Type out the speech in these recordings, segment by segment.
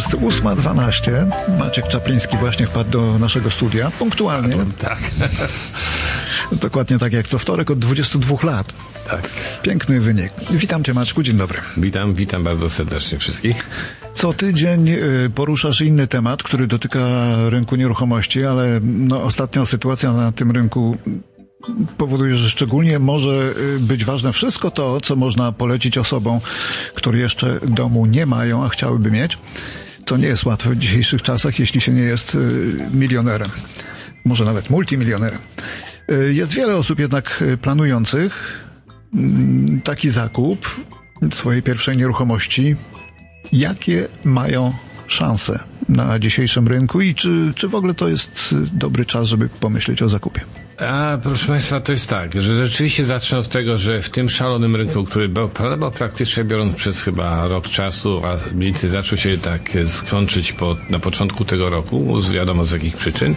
Jest 8.12. Maciek Czapliński właśnie wpadł do naszego studia. Punktualnie. Tak. Dokładnie tak jak co wtorek od 22 lat. tak. Piękny wynik. Witam Cię Maczku, dzień dobry. Witam, witam bardzo serdecznie wszystkich. Co tydzień y, poruszasz inny temat, który dotyka rynku nieruchomości, ale no, ostatnio sytuacja na tym rynku powoduje, że szczególnie może y, być ważne wszystko to, co można polecić osobom, które jeszcze domu nie mają, a chciałyby mieć. To nie jest łatwe w dzisiejszych czasach, jeśli się nie jest y, milionerem, może nawet multimilionerem. Y, Jest wiele osób jednak y, planujących mm, taki zakup swojej pierwszej nieruchomości. Jakie mają szanse na dzisiejszym rynku i czy, czy w ogóle to jest dobry czas, żeby pomyśleć o zakupie? A proszę Państwa, to jest tak, że rzeczywiście zacznę od tego, że w tym szalonym rynku, który był, był praktycznie biorąc przez chyba rok czasu, a mniej zaczął się tak skończyć po, na początku tego roku, z wiadomo z jakich przyczyn,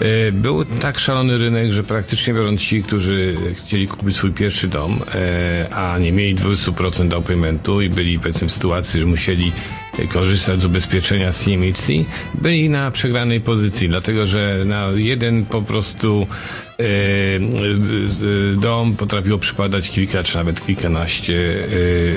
e, był tak szalony rynek, że praktycznie biorąc ci, którzy chcieli kupić swój pierwszy dom, e, a nie mieli 200% down paymentu i byli powiedzmy w sytuacji, że musieli korzystać z ubezpieczenia CMHC, byli na przegranej pozycji, dlatego że na jeden po prostu dom potrafiło przypadać kilka czy nawet kilkanaście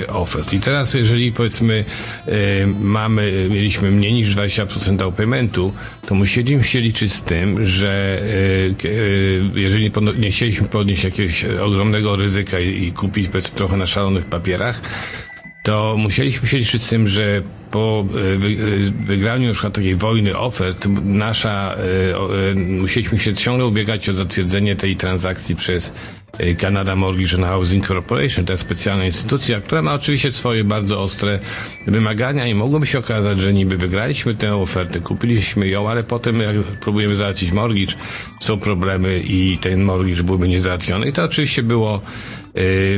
e, ofert. I teraz jeżeli powiedzmy e, mamy, mieliśmy mniej niż 20% down paymentu, to musieliśmy się liczyć z tym, że e, e, jeżeli nie chcieliśmy podnieść jakiegoś ogromnego ryzyka i, kupić trochę na szalonych papierach, to musieliśmy się liczyć z tym, że po e, e, wygraniu na przykład takiej wojny ofert, nasza, e, musieliśmy się ciągle ubiegać o zatwierdzenie tej transakcji przez Canada Mortgage and Housing Corporation, to jest specjalna instytucja, która ma oczywiście swoje bardzo ostre wymagania i mogłoby się okazać, że niby wygraliśmy tę ofertę, kupiliśmy ją, ale potem jak próbujemy załatwić mortgage, są problemy i ten mortgage byłby niezałatwiony. I to oczywiście było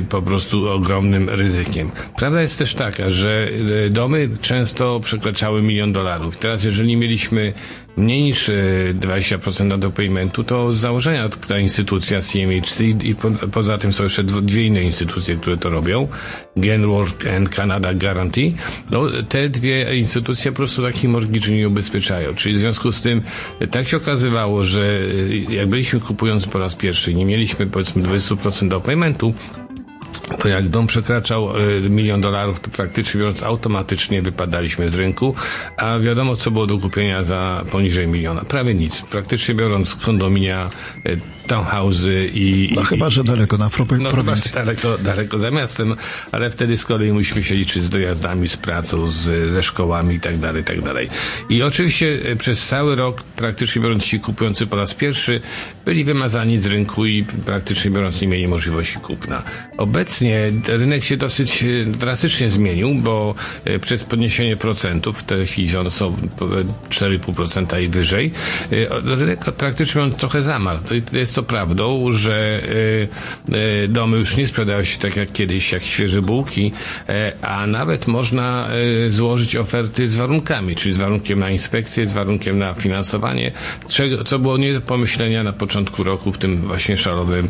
po prostu ogromnym ryzykiem. Prawda jest też taka, że y, domy często przekraczały milion dolarów. Teraz jeżeli mieliśmy mniej niż y, 20% do paymentu, to z założenia ta instytucja CMHC i po, poza tym są jeszcze dwie inne instytucje, które to robią, Genworth and Canada Guarantee, no, te dwie instytucje po prostu takich mortgage nie ubezpieczają. Czyli w związku z tym y, tak się okazywało, że y, jak byliśmy kupujący po raz pierwszy nie mieliśmy powiedzmy 20% do paymentu, to jak dom przekraczał e, milion dolarów, to praktycznie biorąc automatycznie wypadaliśmy z rynku, a wiadomo co było do kupienia za poniżej miliona. Prawie nic. Praktycznie biorąc kondominia, e, townhouse'y i... No i, chyba, że daleko na pro- no chyba, prowincji. że daleko, daleko za miastem, ale wtedy z kolei musimy się liczyć z dojazdami, z pracą, z, ze szkołami i tak dalej, i tak dalej. I oczywiście e, przez cały rok, praktycznie biorąc ci kupujący po raz pierwszy, byli wymazani z rynku i praktycznie biorąc nie mieli możliwości kupna. Obecnie rynek się dosyć e, drastycznie zmienił, bo e, przez podniesienie procentów, w tej chwili one są e, 4,5% i wyżej, e, rynek praktycznie on trochę zamarł. Jest to prawdą, że domy już nie sprzedają się tak jak kiedyś, jak świeże bułki, a nawet można złożyć oferty z warunkami, czyli z warunkiem na inspekcję, z warunkiem na finansowanie, co było nie do pomyślenia na początku roku w tym właśnie szalowym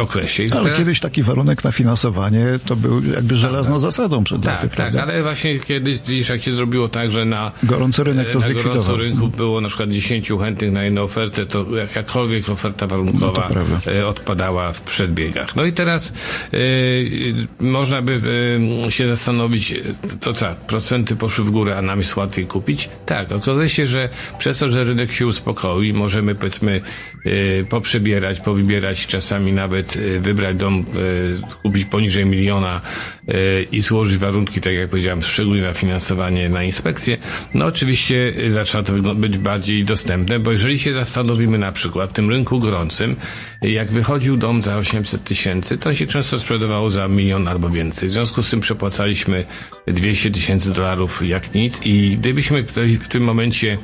okresie. I Ale teraz- kiedyś taki warunek na finansowanie to był jakby żelazną zasadą przed laty, tak, tak, ale właśnie kiedyś jak się zrobiło tak, że na Gorący rynek to na gorąco zlikwidował. rynku było na przykład 10 chętnych na jedną ofertę, to jakakolwiek oferta No warunkowa prawda. e, odpadała w przedbiegach. No i teraz e, można by e, się zastanowić, e, to co, procenty poszły w górę, a nam jest łatwiej kupić? Tak, okazuje się, że przez to, że rynek się uspokoi, możemy powiedzmy e, poprzebierać, powybierać, czasami nawet e, wybrać dom, e, kupić poniżej miliona e, i złożyć warunki, tak jak powiedziałem, szczególnie na finansowanie, na inspekcję. No oczywiście zaczyna to być bardziej dostępne, bo jeżeli się zastanowimy na przykład w tym rynku gorącym, jak wychodził dom za 800 tysięcy, to on się często sprzedawało za milion albo więcej. W związku z tym przepłacaliśmy 200 tysięcy dolarów jak nic i gdybyśmy w tym momencie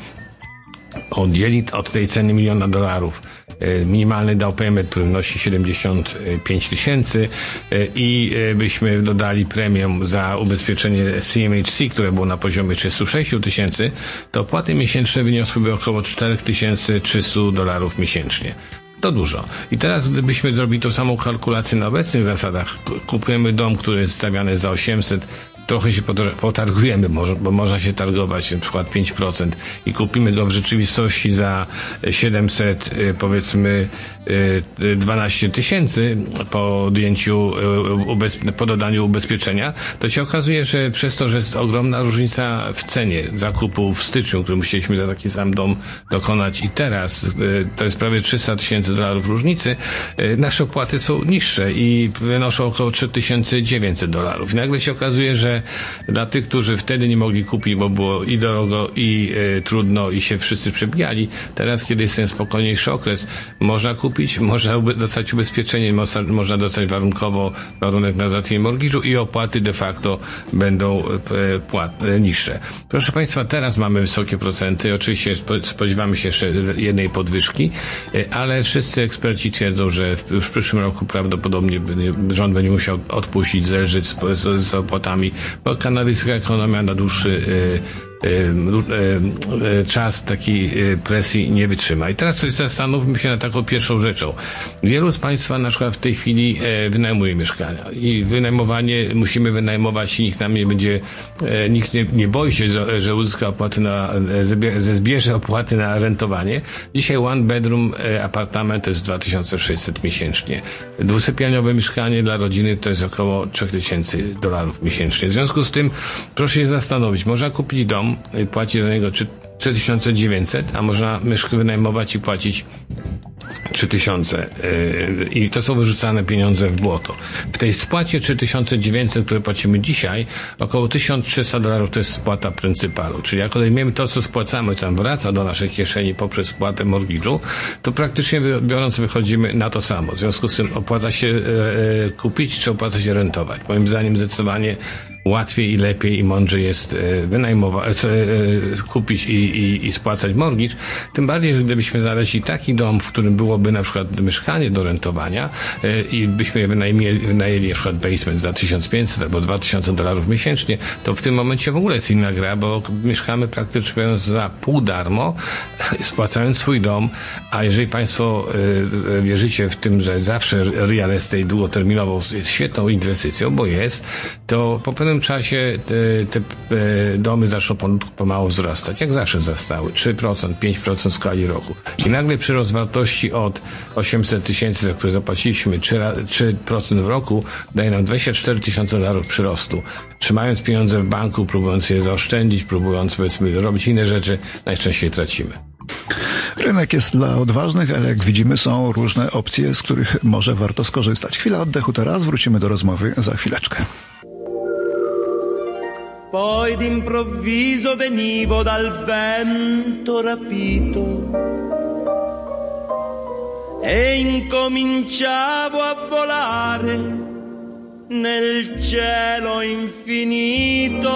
odjęli od tej ceny miliona dolarów e, minimalny down payment, który wynosi 75 tysięcy e, i e, byśmy dodali premię za ubezpieczenie CMHC, które było na poziomie 36 tysięcy, to opłaty miesięczne wyniosłyby około 4300 dolarów miesięcznie. To dużo. I teraz gdybyśmy zrobili tą samą kalkulację na obecnych zasadach, ku- kupujemy dom, który jest stawiany za 800, trochę się potargujemy, bo można się targować na przykład 5% i kupimy go w rzeczywistości za 700, powiedzmy 12 tysięcy po odjęciu, po dodaniu ubezpieczenia, to się okazuje, że przez to, że jest ogromna różnica w cenie zakupu w styczniu, który musieliśmy za taki sam dom dokonać i teraz, to jest prawie 300 tysięcy dolarów różnicy, nasze opłaty są niższe i wynoszą około 3900 dolarów. Nagle się okazuje, że dla tych, którzy wtedy nie mogli kupić, bo było i drogo, i y, trudno, i się wszyscy przebijali, teraz, kiedy jest ten spokojniejszy okres, można kupić, można dostać ubezpieczenie, można dostać warunkowo warunek na załatwienie mortgage'u i opłaty de facto będą y, płat, y, niższe. Proszę Państwa, teraz mamy wysokie procenty. Oczywiście spodziewamy się jeszcze jednej podwyżki, ale wszyscy eksperci twierdzą, że już w przyszłym roku prawdopodobnie rząd będzie musiał odpuścić, zelżyć z, z, z opłatami, bo kanadyjska ekonomia na dłuższy y, czas takiej presji nie wytrzyma. I teraz coś zastanówmy się nad taką pierwszą rzeczą. Wielu z Państwa na przykład w tej chwili e, wynajmuje mieszkania i wynajmowanie musimy wynajmować i nikt nam nie będzie, e, nikt nie, nie boi się, że uzyska opłaty na, e, zbierze opłaty na rentowanie. Dzisiaj one bedroom apartament to jest 2600 miesięcznie. Dwusypialniowe mieszkanie dla rodziny to jest około 3000 dolarów miesięcznie. W związku z tym proszę się zastanowić, można kupić dom dom, płaci za niego 3900, a można myszkę wynajmować i płacić 3000 yy, i to są wyrzucane pieniądze w błoto. W tej spłacie 3900, które płacimy dzisiaj, około 1300 dolarów to jest spłata pryncypalu. Czyli jak odejmiemy to, co spłacamy, tam wraca do naszej kieszeni poprzez spłatę mortgage'u, to praktycznie biorąc wychodzimy na to samo. W związku z tym opłaca się yy, kupić, czy opłaca się rentować. Moim zdaniem zdecydowanie łatwiej i lepiej i mądrzej jest e, wynajmować, e, e, kupić i, i, i spłacać mortgage. Tym bardziej, że gdybyśmy znaleźli taki dom, w którym byłoby na przykład mieszkanie do rentowania i byśmy je wynajmieli, wynajęli na przykład basement za 1500 albo 2000 dolarów miesięcznie, to w tym momencie w ogóle jest inna gra, bo mieszkamy praktycznie za pół darmo, spłacając swój dom, a jeżeli Państwo wierzycie w tym, że zawsze real estate długoterminowo jest świetną inwestycją, bo jest, to po pewnym pewnym czasie te, e, domy zaczną pomału wzrastać, jak zawsze wzrastały, 3%, 5% w skali roku. I nagle przyrost wartości od 800 tysięcy, za które zapłaciliśmy 3%, 3% w roku, daje nam 24 tysiące dolarów przyrostu. Trzymając pieniądze w banku, próbując je zaoszczędzić, próbując powiedzmy robić inne rzeczy, najczęściej tracimy. Rynek jest dla odważnych, ale jak widzimy są różne opcje, z których może warto skorzystać. Chwila oddechu teraz, wrócimy do rozmowy za chwileczkę. Poi d'improvviso venivo dal vento rapito e incominciavo a volare nel cielo infinito.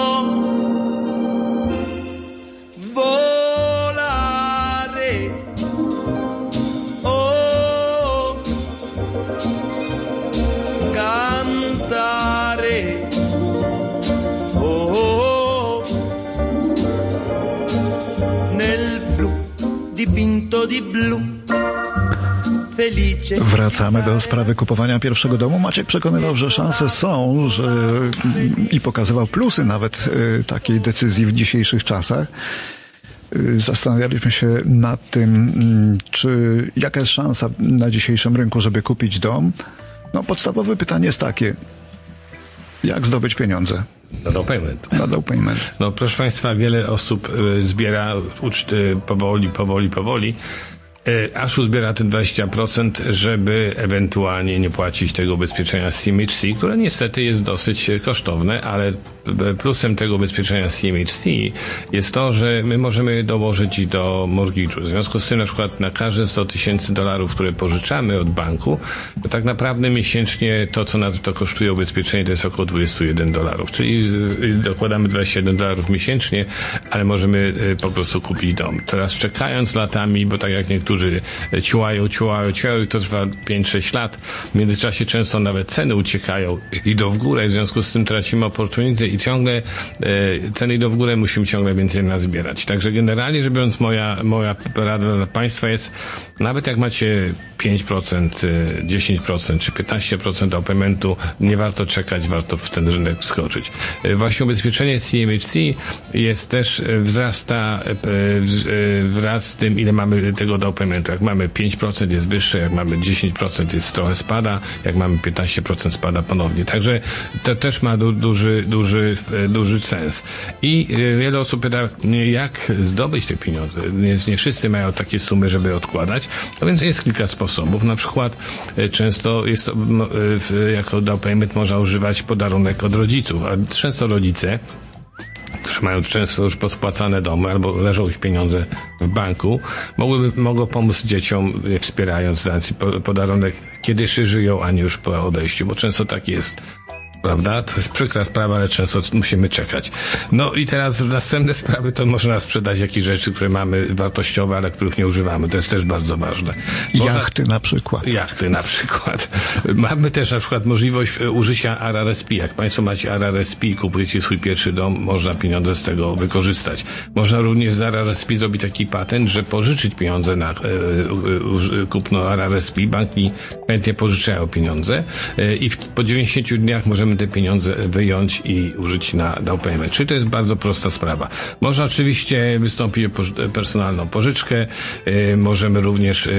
Dipinto di blu. Wracamy do sprawy kupowania pierwszego domu. Maciek przekonywał, że szanse są, że i pokazywał plusy nawet y, takiej decyzji w dzisiejszych czasach. Y, zastanawialiśmy się nad tym, mm, czy jaka jest szansa na dzisiejszym rynku, żeby kupić dom. No, podstawowe pytanie jest takie: jak zdobyć pieniądze? Na down payment. Na down payment. No proszę Państwa, wiele osób y, zbiera uczty powoli, powoli, powoli E, aż uzbiera te 20%, żeby ewentualnie nie płacić tego ubezpieczenia CMHC, które niestety jest dosyć kosztowne, ale plusem tego ubezpieczenia CMHC jest to, że my możemy dołożyć do mortgage'u. W związku z tym na przykład na każde 100 tysięcy dolarów, które pożyczamy od banku, to tak naprawdę miesięcznie to, co nas to kosztuje ubezpieczenie, to jest około 21 dolarów. Czyli dokładamy 21 dolarów miesięcznie, ale możemy po prostu kupić dom. Teraz czekając latami, bo tak jak niektórzy którzy ciłają, ciłają, ciłają i to trwa 5-6 lat. W międzyczasie często nawet ceny uciekają, idą w górę, w związku z tym tracimy opportunity i ciągle e, ceny idą w górę, musimy ciągle więcej nazbierać. Także generalnie rzecz biorąc, moja, moja rada dla Państwa jest, nawet jak macie 5%, e, 10% czy 15% oplementu, nie warto czekać, warto w ten rynek wskoczyć. E, Właśnie ubezpieczenie CMHC jest też, e, wzrasta e, wz- e, wraz z tym, ile mamy tego down paymentu. Jak mamy 5% jest wyższe, jak mamy 10% jest trochę spada, jak mamy 15% spada ponownie. Także to też ma du, duży, duży, e, duży sens. I e, wiele osób pyta jak zdobyć te pieniądze. Nie, nie wszyscy mają takie sumy, żeby odkładać. No więc jest kilka sposobów. Na przykład e, często jest to, jako down payment można używać podarunek od rodziców, a często rodzice mają często już pospłacane domy albo leżą ich pieniądze w banku, mogłyby, mogą pomóc dzieciom, wspierając, po- podarunek, kiedy jeszcze żyją, a nie już po odejściu, bo często tak jest. Prawda? To jest przykra sprawa, ale często musimy czekać. No i teraz następne sprawy to można sprzedać jakieś rzeczy, które mamy wartościowe, ale których nie używamy. To jest też bardzo ważne. Jachty na przykład. Jachty na przykład. Mamy też na przykład możliwość e, użycia RRSP. Jak Państwo macie RRSP i kupujecie swój pierwszy dom, można pieniądze z tego wykorzystać. Można również z RRSP zrobić taki patent, że pożyczyć pieniądze na e, e, e, kupno RRSP. Banki chętnie pożyczają pieniądze e, i w, po 90 dniach możemy te pieniądze wyjąć i użyć na down payment. Czyli to jest bardzo prosta sprawa. Można oczywiście wystąpić o personalną pożyczkę. E, możemy również, e,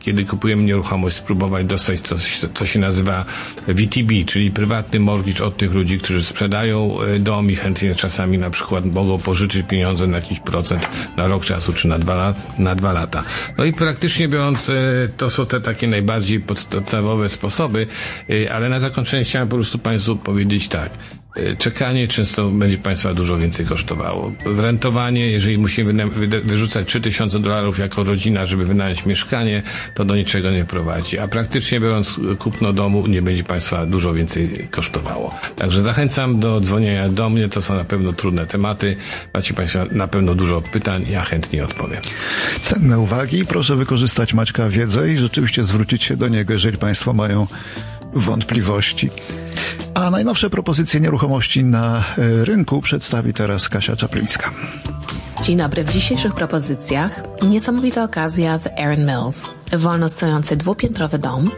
kiedy kupujemy nieruchomość, spróbować dostać coś, co się nazywa VTB, czyli prywatny mortgage od tych ludzi, którzy sprzedają e, dom i chętnie czasami na przykład mogą pożyczyć pieniądze na jakiś procent na rok czasu czy na dwa, lat, na dwa lata. No i praktycznie biorąc, to są te takie najbardziej podstawowe sposoby, ale na zakończenie chciałem po prostu Państwu powiedzieć tak. E, Czekanie często będzie Państwa dużo więcej kosztowało. Rentowanie, jeżeli musimy wyrzucać 3000 dolarów jako rodzina, żeby wynająć mieszkanie, to do niczego nie prowadzi. A praktycznie biorąc kupno domu nie będzie Państwa dużo więcej kosztowało. Także zachęcam do dzwonienia do mnie. To są na pewno trudne tematy. Macie Państwo na pewno dużo pytań. Ja chętnie odpowiem. Cenne uwagi. Proszę wykorzystać Maćka wiedzę i rzeczywiście zwrócić się do niego, jeżeli Państwo mają wątpliwości. A najnowsze propozycje nieruchomości na e, rynku przedstawi teraz Kasia Czaplińska. Dzień dobry. W dzisiejszych propozycjach niesamowita okazja w Erin Mills. Wolno stojący dwupiętrowy dom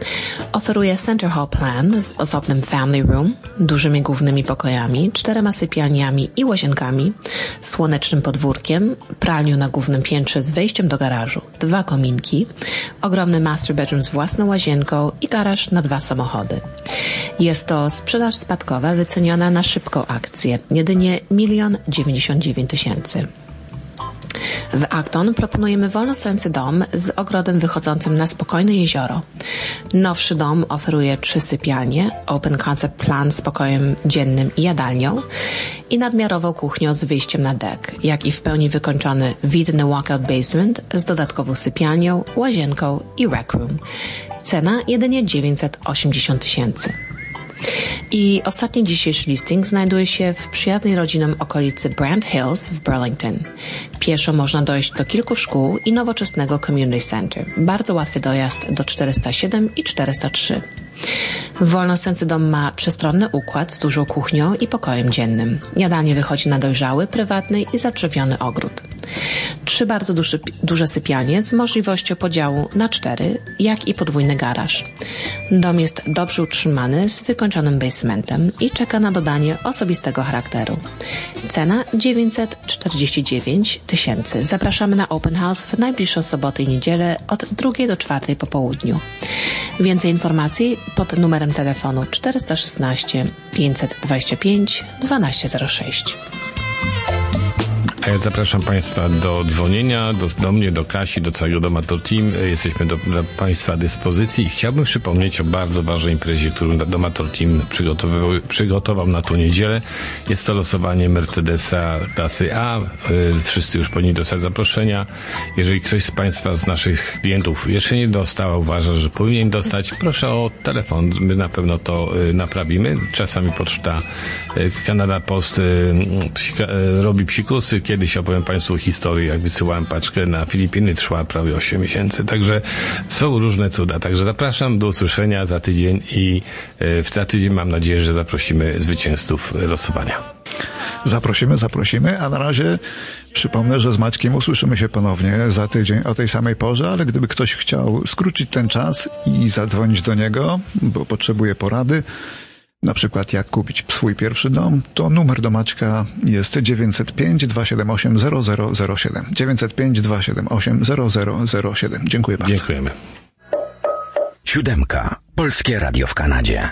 oferuje Center Hall Plan z osobnym family room, dużymi głównymi pokojami, czterema sypialniami i łazienkami, słonecznym podwórkiem, pralnią na głównym piętrze z wejściem do garażu, dwa kominki, ogromny master bedroom z własną łazienką i garaż na dwa samochody. Jest to sprzedaż spadkowa wyceniona na szybką akcję, jedynie milion dziewięćdziesiąt dziewięć tysięcy. W Acton proponujemy wolno stojący dom z ogrodem wychodzącym na spokojne jezioro. Nowszy dom oferuje trzy sypialnie, open concept plan z pokojem dziennym i jadalnią i nadmiarową kuchnią z wyjściem na dek, jak i w pełni wykończony widny walkout basement z dodatkową sypialnią, łazienką i rec room. Cena jedynie 980 tysięcy. I ostatni dzisiejszy listing znajduje się w przyjaznej rodzinom okolicy Brand Hills w Burlington. Pieszo można dojść do kilku szkół i nowoczesnego community center. Bardzo łatwy dojazd do 407 i 403. Wolnostojący dom ma przestronny układ z dużą kuchnią i pokojem dziennym. Jadalnie wychodzi na dojrzały, prywatny i zadrzewiony ogród. Trzy bardzo duży, duże sypialnie z możliwością podziału na cztery, jak i podwójny garaż. Dom jest dobrze utrzymany z wykończonym basementem i czeka na dodanie osobistego charakteru. Cena 949 tysięcy. Zapraszamy na Open House w najbliższą sobotę i niedzielę od 2 do 4 po południu. Więcej informacji pod numerem telefonu 416 525 1206. A ja zapraszam Państwa do dzwonienia, do, do mnie, do Kasi, do całego Domator Team. Jesteśmy do, do Państwa dyspozycji i chciałbym przypomnieć o bardzo ważnej imprezie, którą Domator Team przygotował na tą niedzielę. Jest to losowanie Mercedesa klasy A. Y, Wszyscy już powinni dostać zaproszenia. Jeżeli ktoś z Państwa, z naszych klientów jeszcze nie dostał, uważa, że powinien dostać, proszę o telefon. My na pewno to y, naprawimy. Czasami poczta Canada Post robi psikusy, kiedyś opowiem Państwu historię, jak wysyłałem paczkę na Filipiny, trwała prawie 8 miesięcy. Także są różne cuda. Także zapraszam do usłyszenia za tydzień i e, w za tydzień mam nadzieję, że zaprosimy zwycięzców losowania. Zaprosimy, zaprosimy, a na razie przypomnę, że z Maćkiem usłyszymy się ponownie za tydzień o tej samej porze, ale gdyby ktoś chciał skrócić ten czas i zadzwonić do niego, bo potrzebuje porady, na przykład jak kupić swój pierwszy dom, to numer do Maćka jest 905 278 0007. 905 278 0007. Dziękuję bardzo. Dziękujemy. Siódemka. Polskie Radio w Kanadzie.